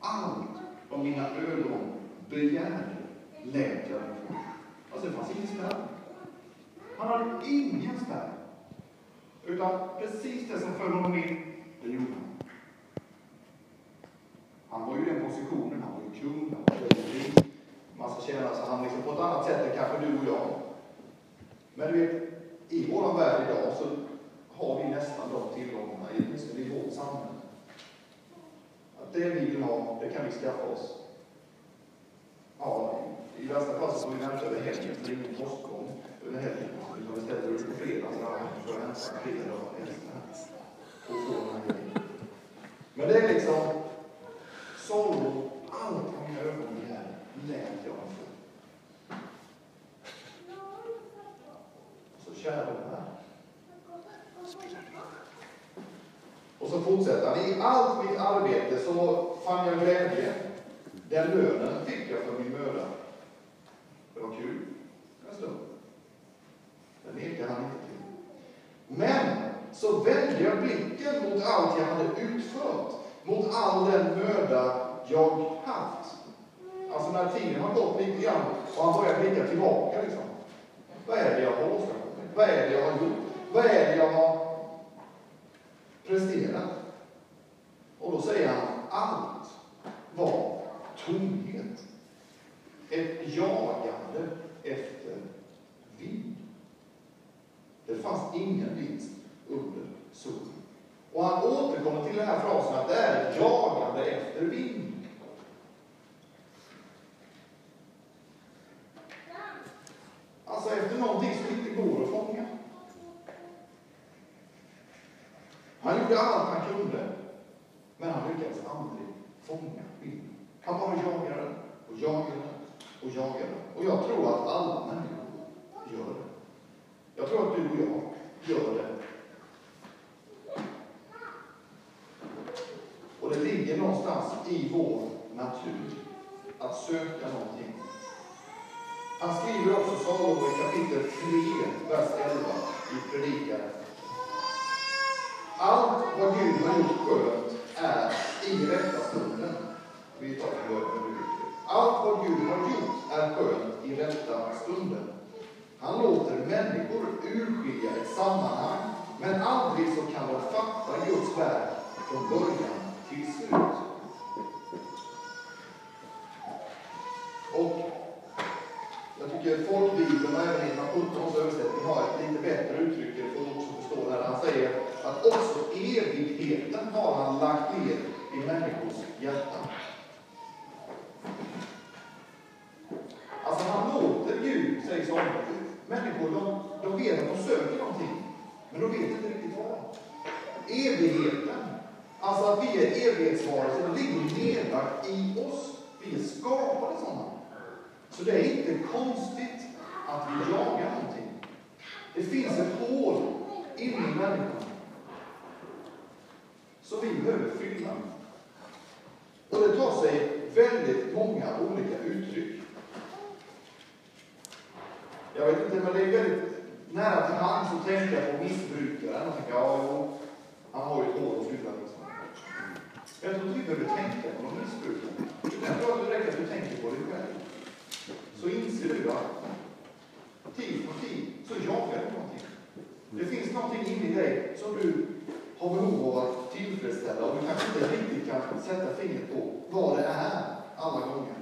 Allt vad mina ögon begärde lät jag dem få. Alltså det fanns ingen spärr. Han hade ingen spärr. Utan precis det som föll honom in, det gjorde han. Han var ju i den positionen, han var ju kung, han var en massa tjänare, så han liksom på ett annat sätt än kanske du och jag. Men du vet, i vår värld idag så har vi nästan de tillgångarna, åtminstone i vårt samhälle. Det vi vill ha, det kan vi skaffa oss. Ja, i värsta fall så får vi vänta över helgen, för det är ingen postgång över helgen. Utan vi ställer upp på fredag, så får jag vänta flera dagar och få den här grejen. Men det är liksom sorg, allt vad mina ögon begär, lät jag få. Så kära vänner. Och så fortsätter han. I allt mitt arbete så fann jag glädje. Den lönen fick jag för min möda. Det var kul en stund. Det nekar han inte till. Men så vände jag blicken mot allt jag hade utfört, mot all den möda jag haft. Alltså när tiden har gått lite grann och han börjar blicka tillbaka liksom. Vad är det jag har åstadkommit? Vad är det jag har gjort? Vad är det jag har presterat? Och då säger han, allt var tomhet. Ett jagande efter vind. Det fanns ingen vinst under solen. Och han återkommer till den här frasen att det är ett jagande efter vind. Alltså efter någonting som inte går att fånga. Han gjorde allt han kunde, men han lyckades aldrig fånga vinden. Han bara jagade den och jagade den och jagade den. Och jag tror att alla människor gör det. Jag tror att du och jag gör det. Och det ligger någonstans i vår natur söka någonting. Han skriver också Salomo i kapitel 3, vers 11 i Predikaren. Allt vad Gud har gjort skönt är i rätta stunden. Vi tar det början Allt vad Gud har gjort är skönt i rätta stunden. Han låter människor urskilja ett sammanhang, men aldrig så kan de fatta Guds verk från början till slut. Han ner i människors hjärtan. Alltså han låter Gud, säger så, människor, de, de vet att de söker någonting, men de vet inte riktigt vad. Evigheten, alltså att vi är evighetsvarelser, det ligger nedlagt i oss. Vi är skapade sådana. Så det är inte konstigt att vi jagar någonting. Det finns ett hål inne i människan som vi behöver fylla. Och det tar sig väldigt många olika uttryck. Jag vet inte, men det är väldigt nära till hands att tänka på missbrukaren och tänka, ja, jo, han har ju ett hål att fylla. Liksom. Jag tror inte vi behöver tänka på någon missbrukare. Jag tror att det räcker att du tänker på dig själv. Så inser du att tid på tid så jagar du någonting. Det finns någonting inne i dig som du har behov av att tillfredsställa och du kanske inte riktigt kan sätta fingret på vad det är alla gånger.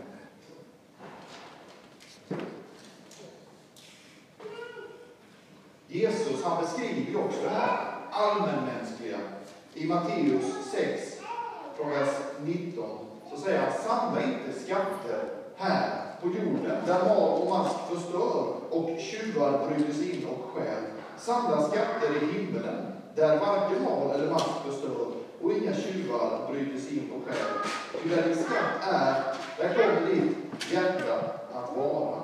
Jesus han beskriver också det här allmänmänskliga. I Matteus 6, från vers 19, så säger han samla inte skatter här på jorden där mal och mask förstör och tjuvar bryter sig in och stjäl. Samla skatter i himmelen där varken mal eller mask förstör och inga tjuvar bryter sig in på själen. Ty där din skatt är, där kommer ditt hjärta att vara.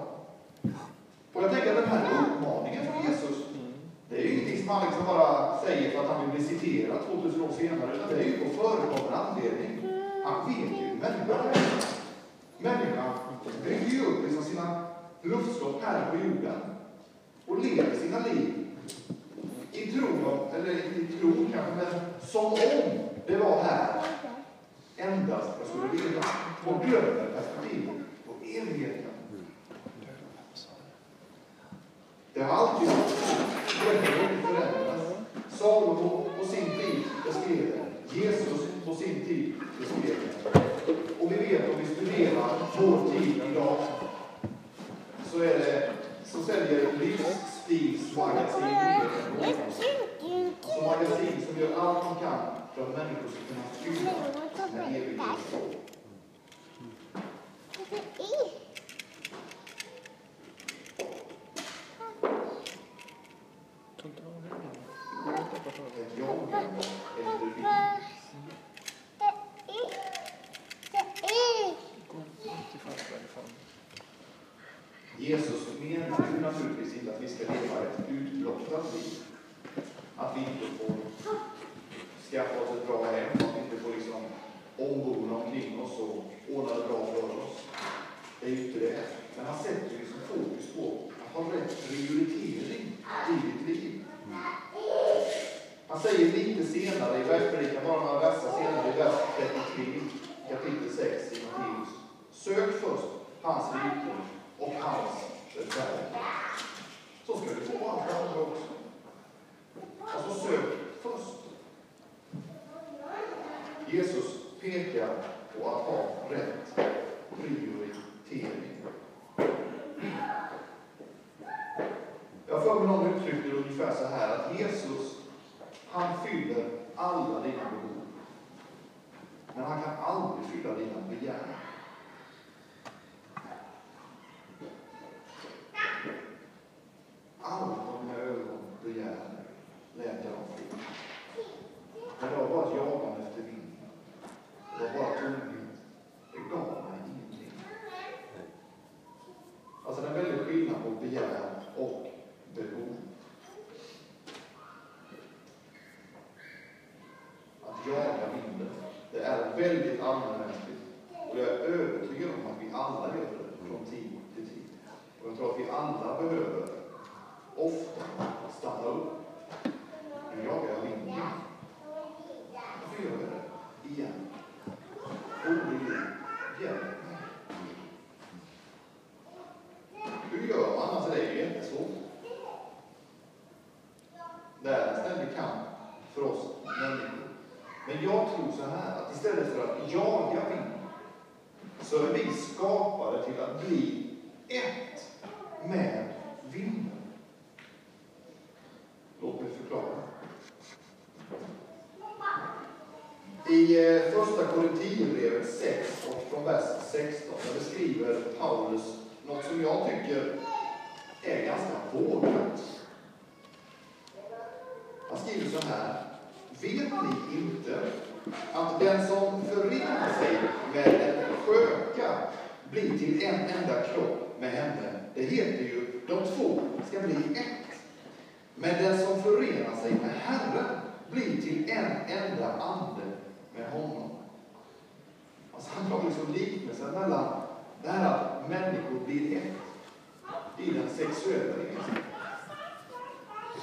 Och jag tänker att den här uppmaningen från Jesus, det är ju ingenting som han liksom bara säger för att han vill bli citerad 2000 år senare, utan det är ju på förekommen anledning. Han vet ju hur människan är. Människan bygger ju upp liksom sina luftslott här på jorden och lever sina liv i tro, eller i tro kanske, men som om det var här endast jag skulle leva och glömmer perspektivet på evigheten. Det har alltid varit så. Det inte förändras. Salomo på sin tid beskrev det. Jesus på sin tid beskrev det. Och vi vet om vi studerar vår tid idag så är det så säljer livsstilsmagasin. Alltså magasin som gör allt de kan för att människor ska kunna fylla sina evigheter. Ett jagande efter vind. Jesus menar ju naturligtvis inte att vi ska leva ett utblottat liv. Att vi inte får skaffa oss ett bra hem, att vi inte får liksom ombona omkring oss och ordna det bra för oss. Det är ju inte det. Men han sätter ju liksom fokus på att ha rätt prioritering i ditt liv. Han säger lite senare bergspredikan, bara några verser senare, i vers 33, kapitel 6 i Matteus. Sök först hans rike och hans rättfärdighet. Så ska du få allt det andra också. Alltså sök först. Jesus pekar på att ha rätt prioritering. Jag får mig någon uttryckte det ungefär så här att Jesus, han fyller alla dina behov. Men han kan aldrig fylla dina begär. Allt vad mina ögon begär lät jag dem få. Men det var bara ett jagande efter vinden. Det var bara tomhet. Det gav mig ingenting. Alltså det är en väldig skillnad på begär och behov. Att jaga vinden, det är väldigt allmänmänskligt. Och jag är övertygad om att vi alla gör det från tid till tid. Och jag tror att vi alla behöver ofta stanna upp. Nu jagar jag vinden. Varför gör jag det? Igen. Gode Gud, hjälp mig. Hur gör man? Alltså det är ju jättesvårt. Det är en ständig kamp för oss människor. Men jag tror så här, att istället för att jaga vind, så är vi skapade till att bli ett med vinden. Låt mig förklara. I eh, första Korinthierbrevet 6 och från vers 16 där beskriver Paulus något som jag tycker är ganska vågat. Han skriver så här. Vet ni inte att den som förenar sig med en sköka blir till en enda kropp med henne? Det heter ju de två ska bli ett. Men den som förenar sig med Herren blir till en enda ande med honom. Alltså han drar liksom liknelsen mellan det här att människor blir ett i den sexuella gemenskapen.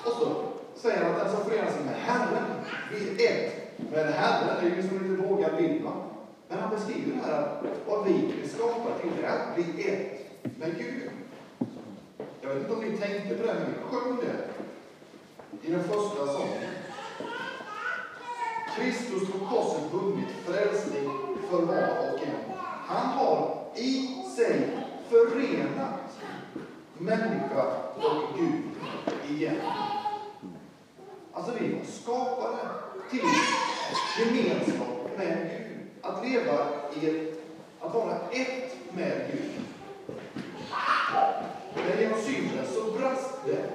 Och så säger han att den som förenar sig med Herren blir ett med Herren. Det är ju som en lite vågad bild. Men han beskriver det här vad vi är skapade till det är att bli ett med Gud. Jag vet inte om ni tänkte på det, men vi sjöng det i den första sången. Kristus på korset vunnit frälsning för var och en. Han har i sig förenat människa och Gud igen. Alltså vi var skapade till gemenskap med Gud. Att leva i ett, att vara ett med Gud. Men genom synden så brast det.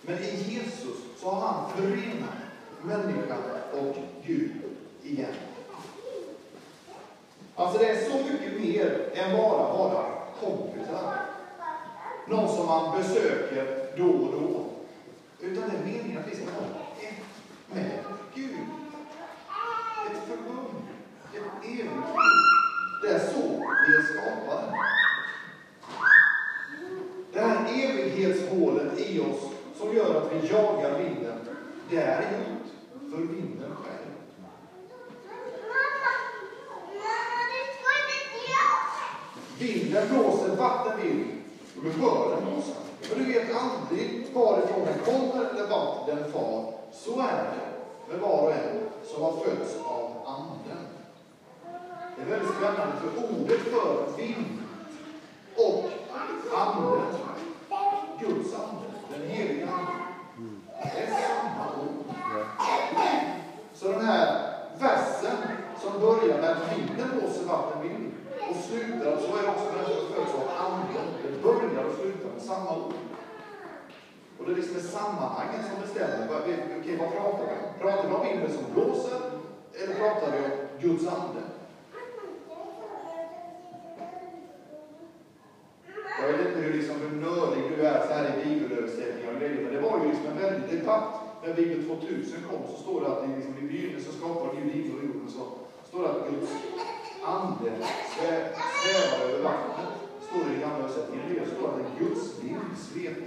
Men i Jesus så har han förenat människan och Gud igen. Alltså det är så mycket mer än bara vara kompisar. Någon som man besöker då och då. Utan det är meningen att vi ska vara ett med Gud. Ett förbund. Ett evigt liv. Det är så vi är skapade. Det här evighetshålet i oss som gör att vi jagar vinden, det är gjort för vinden själv. Vinden blåser vart den vill och du hör den någonstans. Men du vet aldrig varifrån den kommer eller vart den far. Så är det med var och en som har fötts av Anden. Det är väldigt spännande, för ordet för vind och Anden, Guds ande, den heliga Ande, det är samma ord. Så den här versen som börjar med att vinden blåser vatten vind och slutar, så är det också den som föds av Anden. Det börjar och slutar med samma ord. Och det är liksom sammanhangen som bestämmer. Okej, vad pratar vi om? Pratar vi om vinden som blåser eller pratar vi om Guds ande? Jag vet inte hur, liksom, hur nördig du är så här i bibelöversättningar och grejer, men det var ju liksom en väldig debatt. När Bibel 2000 kom så står det att i, liksom, i begynnelsen skapade Gud himlen och jorden. Så står det att Guds ande svävar över vattnet. I det i gamla. Det står att en Guds vind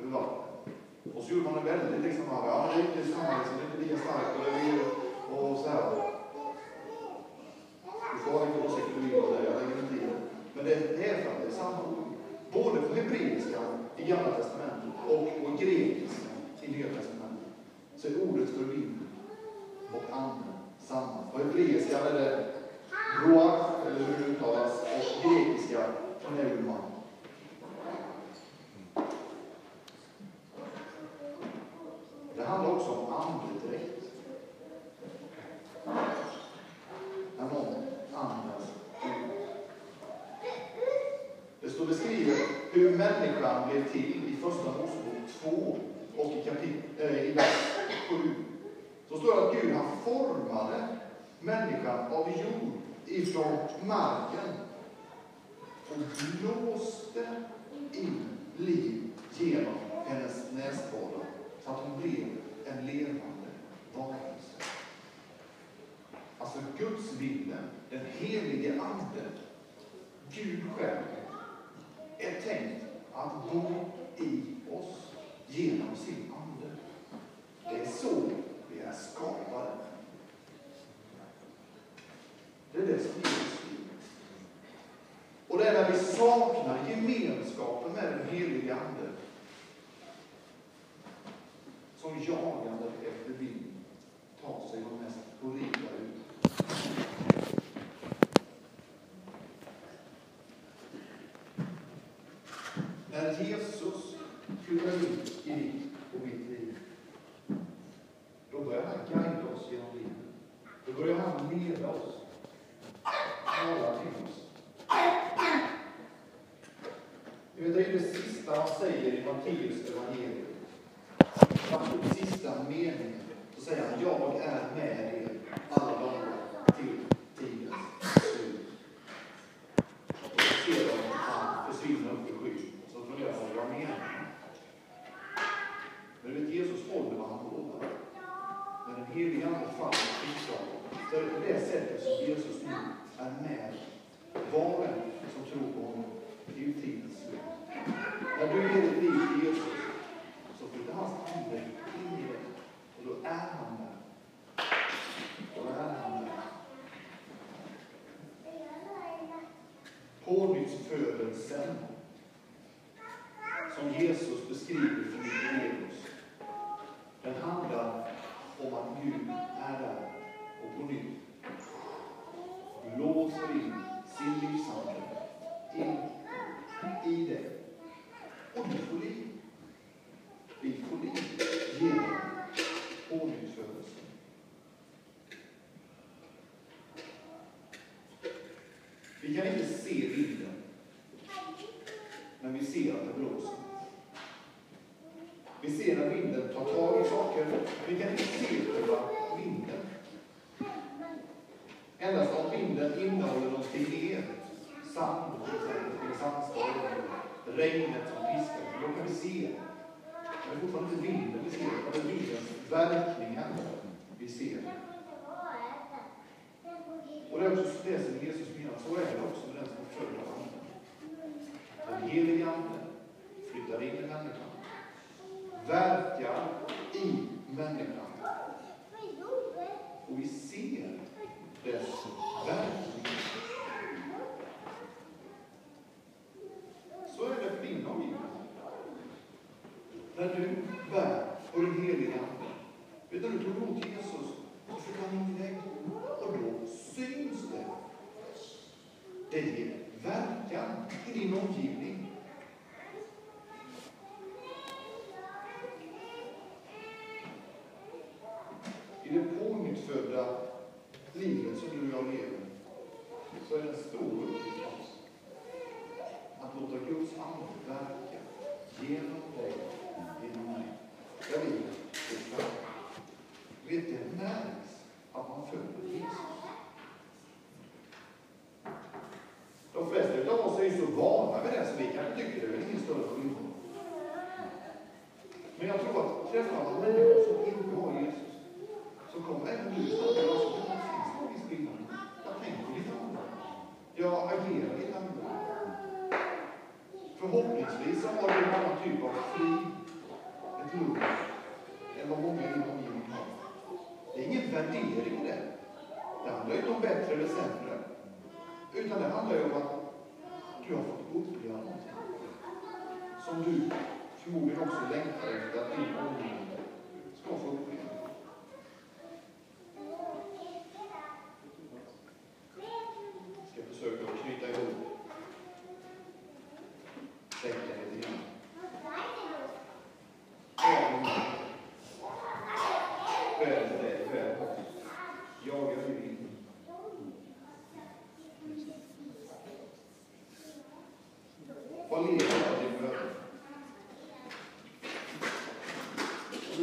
över vattnet. Och så gjorde man det väldigt liksom, ja, det är inte samma, liksom, det är inte lika starkt och, det är, och så här. Du får ha vilka åsikter du vill det, jag lägger inte i det. Men det är för att det är samma ord. Både på hebreiska i Gamla Testamentet och på grekiska i Nya Testamentet. Så är ordet för vind och ande samma. På hebreiska är det roach, eller hur det uttalas, och grekiska pneuma. Det handlar också om andedräkt. När någon andas ut. Det står beskrivet hur människan blev till i Första Mosebok 2 och i, kapit- äh, i vers 7. Så står det att Gud han formade människan av jord ifrån marken och blåste in liv genom hennes näsborrar så att hon blev en levande varelse. Alltså Guds vilja, den helige Ande, Gud själv, är tänkt att bo i oss genom sin Ande. Det är så vi är skapade. Det är det som Jesus vill. Och det är när vi saknar gemenskapen med den helige Ande som jagandet efter vind tar sig de mest horribla ut. När Jesus fyller ut i ditt och mitt liv, då börjar han guida oss genom livet. Då börjar han leda oss, tala till oss. Vet, det är det sista han säger i Matteus evangelium. I sista meningen så säger han, jag är med er alla dagar till tidens slut. Och så ser de att han försvinner upp i skyn. Så funderar man, vad menar han? Men du vet, Jesus håller vad han lovar. När den helige Ande faller på riksdagen, så är det på det sättet som Jesus nu är med var och en som tror på honom till tidens slut. När du ger ditt liv till Jesus så flyttar hans ande in i dig och då är han där. Då är han där. Pånyttfödelsen som Jesus beskriver för Nikodemus, den handlar om att Gud är där och på nytt. Blåser in sin livsande in i dig. Och du får liv. Vi får liv genom pånyttfödelsen. Vi kan inte se vinden, men vi ser att det blåser. Vi ser att vinden tar tag i saker. Vi kan inte se själva vinden. Endast om vinden innehåller någonting mer, sand till exempel, en sandstorm, regnet som piskar, då kan vi se. Men det är fortfarande inte vinden vi ser, utan det är vindens verkningar vi ser. Och det är också det som Jesus menar, så är det också med den som följer Anden. Den helige Ande flyttar in i människan, verkar i människan. Och vi ser dess när du bär på den helige Ande. Utan du tog emot Jesus, varför kan inte det Och då syns det. Det ger verkan i din omgivning. Förhoppningsvis så har du en annan typ av fri, ett lugn, än vad många inom min har. Det är ingen värdering i det. Det handlar inte om bättre eller sämre. Utan det handlar ju om att du har fått uppleva någonting som du förmodligen också längtar efter att din omgivning ska få uppleva.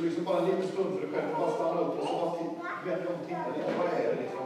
liksom bara en liten stund för dig själv. Bara stanna upp och så bara vända om och titta lite. Vad är det liksom?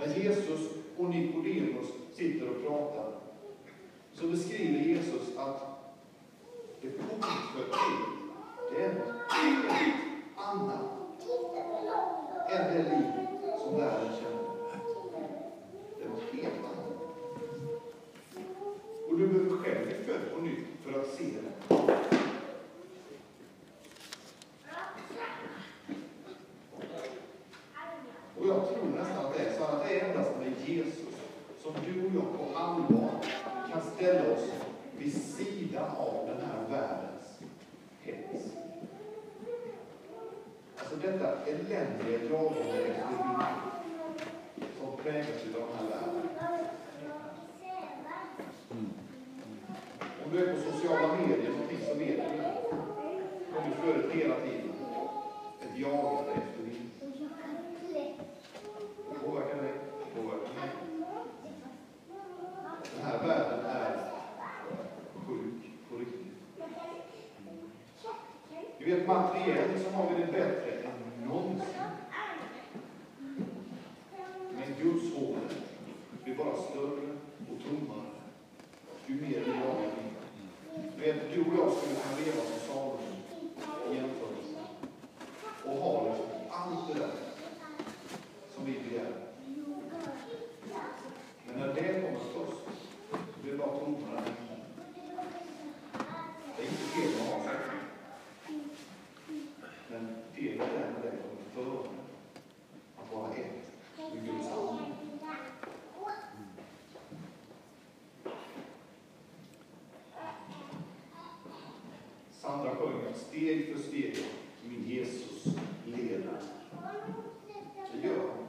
När Jesus och Nikodemus sitter och pratar så beskriver Jesus att det bokför det är något helt annat än det livet. är på sociala medier som finns det medier. De är flödet hela tiden. Steg för steg min Jesus leder. Det gör han.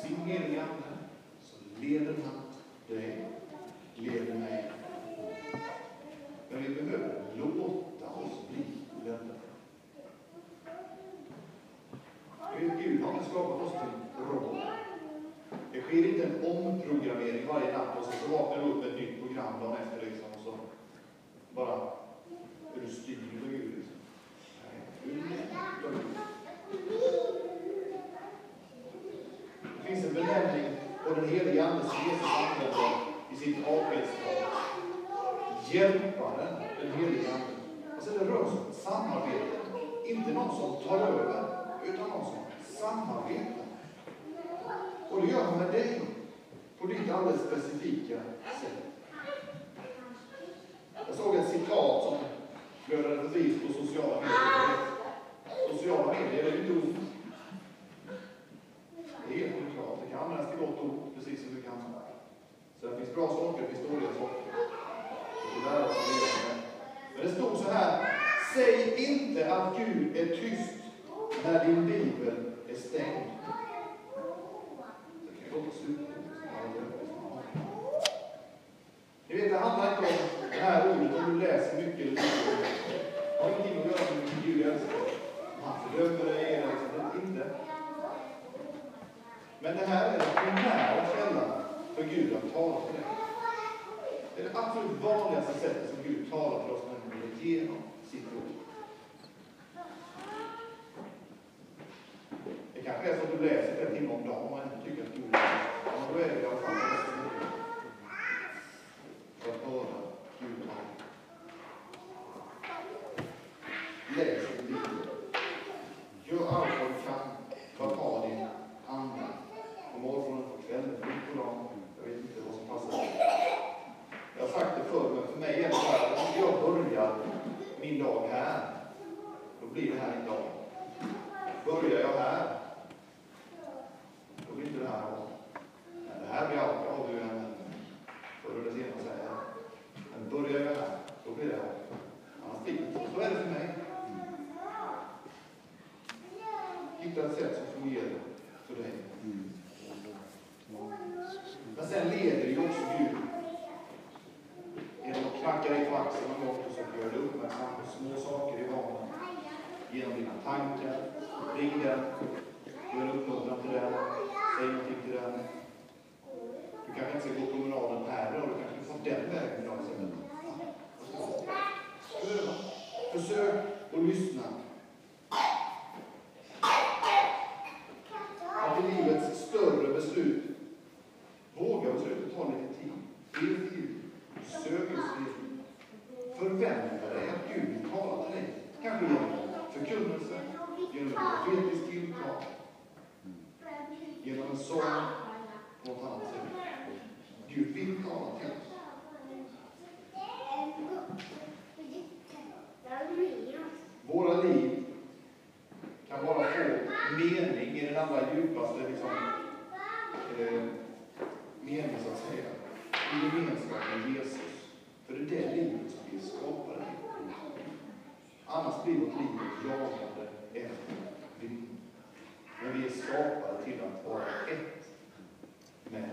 Sin heliga Ande så leder han dig, leder mig. Men vi behöver låta oss bli ledda. Gud har inte skapat oss till robotar. Det sker inte en omprogrammering varje natt och så vaknar du upp ett nytt program dagen efter liksom, och så bara är du styrd av Gud. Liksom. Nej, du är ledd av Gud. Det finns en benämning på den som Jesus använder i sitt avskedstal. Hjälparen, den helige Ande. Alltså det rör sig om samarbete. Inte någon som tar över, utan någon som samarbetar. Och det gör han med dig på ditt alldeles specifika sätt. Jag såg ett citat som flödade förbi på sociala medier. Sociala medier är inte ont. Det är helt klart. Det kan användas till gott och ont, precis som det kan. Så det finns bra saker, det finns dåliga saker. Det får lära oss att leva med. Men det stod så här. Säg inte att Gud är tyst när din bibel är stängd. Det kan låta slutligt. Ni vet, det handlar inte om det här ordet om du läser mycket eller lite. Det har ingenting att göra med hur mycket Gud älskar dig. Han fördömer dig eller liksom, inte. Men det här är den primära källan för Gud att tala till dig. Det vanligaste sättet som Gud talar till oss människor genom sitt ord. Det kanske är så att du läser en timme om dagen och ändå tycker att Gud är ja, då är det i alla fall nästan för att höra Gud tala. Läs din bibel. Gör allt vad du kan för att ha din ande. På morgonen, på kvällen, på dagen. Jag vet inte vad som passar. Jag har sagt det förr, men för mig är det så här att om jag börjar min dag här, då blir det här en dag. Börjar jag här, då blir inte det här av. Men det här blir alltid av, hur jag än förr eller senare säger. Men börjar jag här, då blir det av. Annars blir det inte. Så är det för mig. Hitta ett sätt som fungerar för dig. Men sen leder ju också Gud genom att knacka har på och så gör du uppmärksam på små saker i vardagen. Genom dina tankar. Ring den. Gör en uppmuntran till den. Säg någonting till den. Du kanske inte ska gå promenaden här idag. Du kanske får den vägen idag istället. Försök att lyssna. Att i livets större beslut våga beslutet ta lite tid. Be till Gud. Sök Guds ledning. Förvänta dig att Gud vill tala till dig. Kanske genom förkunnelse, genom ett profetiskt tilltal, genom en sång, på något annat sätt. Gud vill tala till oss. Våra liv kan bara få mening i den allra djupaste liksom, eh, mening, så att säga, i gemenskap med Jesus. För det är det livet som vi är skapade Annars blir vårt liv jagande efter vind. Men vi är skapade till att vara ett med